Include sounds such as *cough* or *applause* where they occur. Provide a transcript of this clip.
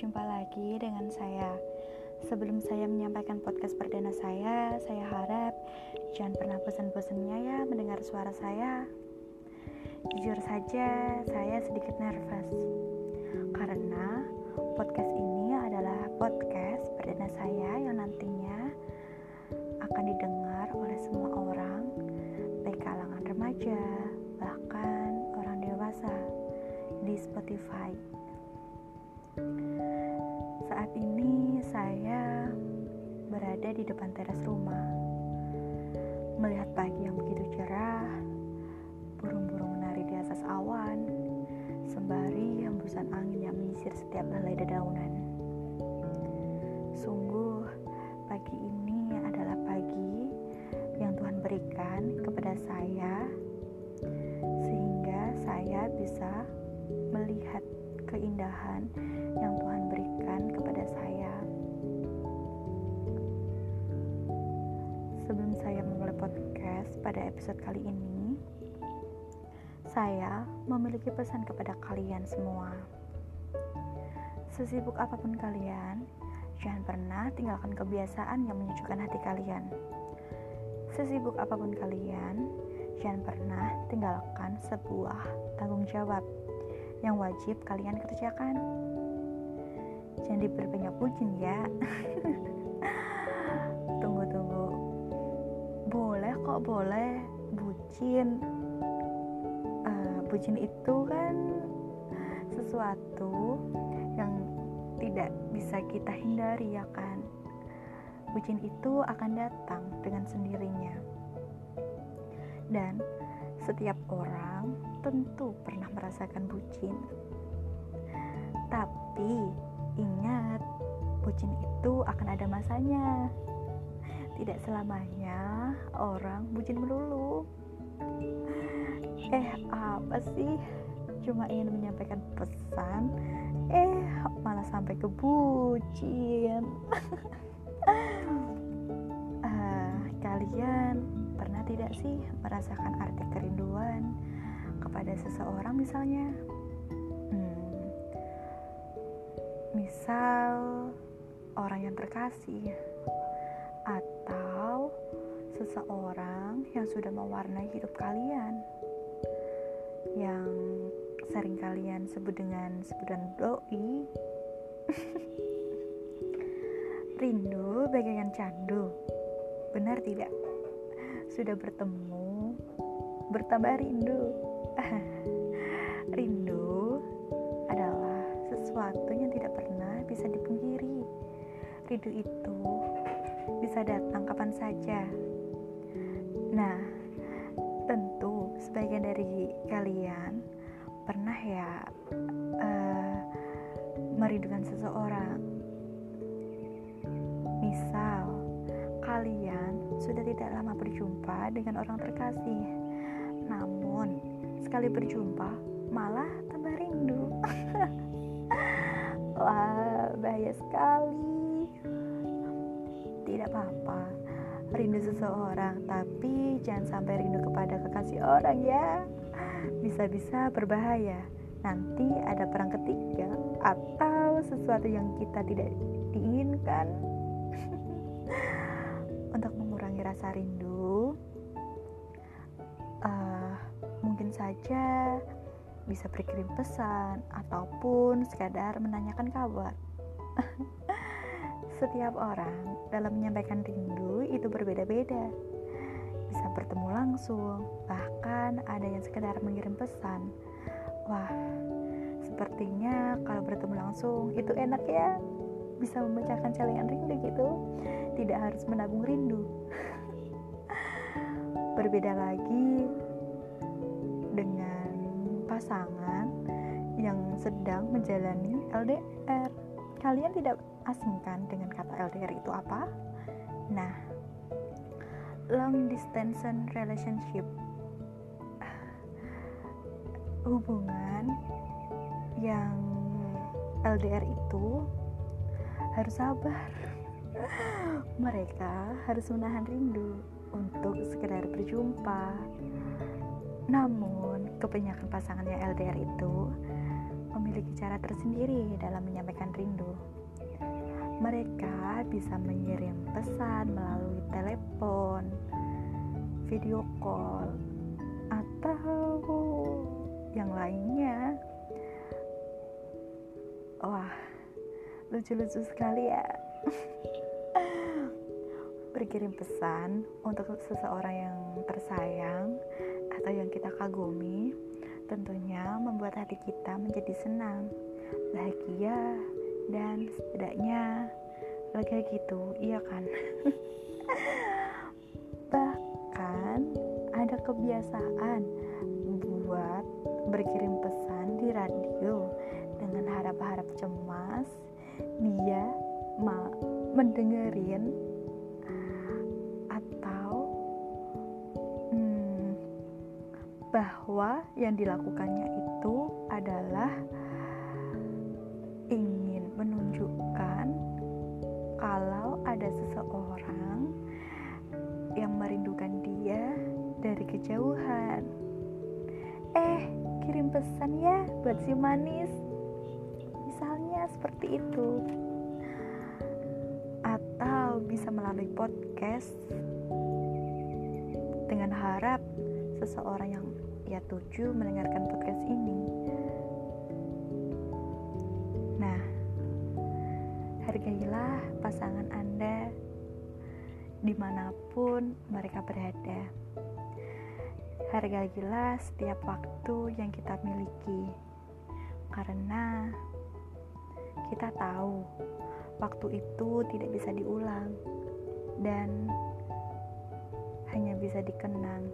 berjumpa lagi dengan saya. Sebelum saya menyampaikan podcast perdana saya, saya harap jangan pernah bosan-bosannya ya mendengar suara saya. Jujur saja, saya sedikit nervous karena podcast ini adalah podcast perdana saya yang nantinya akan didengar oleh semua orang, baik kalangan remaja, bahkan orang dewasa di Spotify. Berada di depan teras rumah, melihat pagi yang begitu cerah, burung-burung menari di atas awan, sembari hembusan angin yang menyisir setiap helai dedaunan. Sungguh, pagi ini adalah pagi yang Tuhan berikan kepada saya, sehingga saya bisa melihat keindahan yang Tuhan berikan kepada saya. Podcast pada episode kali ini, saya memiliki pesan kepada kalian semua. Sesibuk apa pun kalian, jangan pernah tinggalkan kebiasaan yang menyejukkan hati kalian. Sesibuk apa pun kalian, jangan pernah tinggalkan sebuah tanggung jawab yang wajib kalian kerjakan. Jangan diperbanyak bucin ya. *laughs* Kok boleh bucin. Uh, bucin itu kan sesuatu yang tidak bisa kita hindari ya kan. Bucin itu akan datang dengan sendirinya. Dan setiap orang tentu pernah merasakan bucin. Tapi ingat, bucin itu akan ada masanya. Tidak selamanya orang bucin melulu. Eh, apa sih? Cuma ingin menyampaikan pesan, eh malah sampai ke bucin. uh, *laughs* kalian pernah tidak sih merasakan arti kerinduan kepada seseorang misalnya? Hmm, misal orang yang terkasih atau seseorang yang sudah mewarnai hidup kalian. Yang sering kalian sebut dengan sebutan doi. *laughs* Rindu bagaikan candu. Benar tidak? Sudah bertemu bertambah rindu. *laughs* Rindu adalah sesuatu yang tidak pernah bisa dipungkiri. Rindu itu bisa datang kapan saja nah tentu sebagian dari kalian pernah ya uh, merindukan seseorang misal kalian sudah tidak lama berjumpa dengan orang terkasih. Namun, sekali berjumpa malah tambah rindu. *laughs* Wah, bahaya sekali. Tidak apa-apa, rindu seseorang, tapi jangan sampai rindu kepada kekasih orang ya. Bisa-bisa berbahaya. Nanti ada perang ketiga atau sesuatu yang kita tidak diinginkan. *laughs* untuk mengurangi rasa rindu uh, mungkin saja bisa berkirim pesan ataupun sekadar menanyakan kabar *laughs* setiap orang dalam menyampaikan rindu itu berbeda-beda. Bisa bertemu langsung bahkan ada yang sekedar mengirim pesan. Wah sepertinya kalau bertemu langsung itu enak ya bisa memecahkan celengan rindu gitu. Tidak harus menabung rindu. *laughs* Berbeda lagi dengan pasangan yang sedang menjalani LDR kalian tidak asingkan dengan kata LDR itu apa? nah long distance relationship hubungan yang LDR itu harus sabar. Mereka harus menahan rindu untuk sekedar berjumpa. Namun, kebanyakan pasangan yang LDR itu cara tersendiri dalam menyampaikan rindu. Mereka bisa mengirim pesan melalui telepon, video call, atau yang lainnya. Wah, lucu-lucu sekali ya. *laughs* Berkirim pesan untuk seseorang yang tersayang atau yang kita kagumi tentunya membuat hati kita menjadi senang, bahagia, dan setidaknya lega gitu, iya kan? *laughs* Bahkan ada kebiasaan buat berkirim pesan di radio dengan harap-harap cemas dia ma mendengerin bahwa yang dilakukannya itu adalah ingin menunjukkan kalau ada seseorang yang merindukan dia dari kejauhan. Eh, kirim pesan ya buat si manis. Misalnya seperti itu. Atau bisa melalui podcast dengan harap seseorang yang ia tuju mendengarkan podcast ini. Nah, hargailah pasangan Anda di mana pun mereka berada. Hargailah setiap waktu yang kita miliki, karena kita tahu waktu itu tidak bisa diulang dan hanya bisa dikenang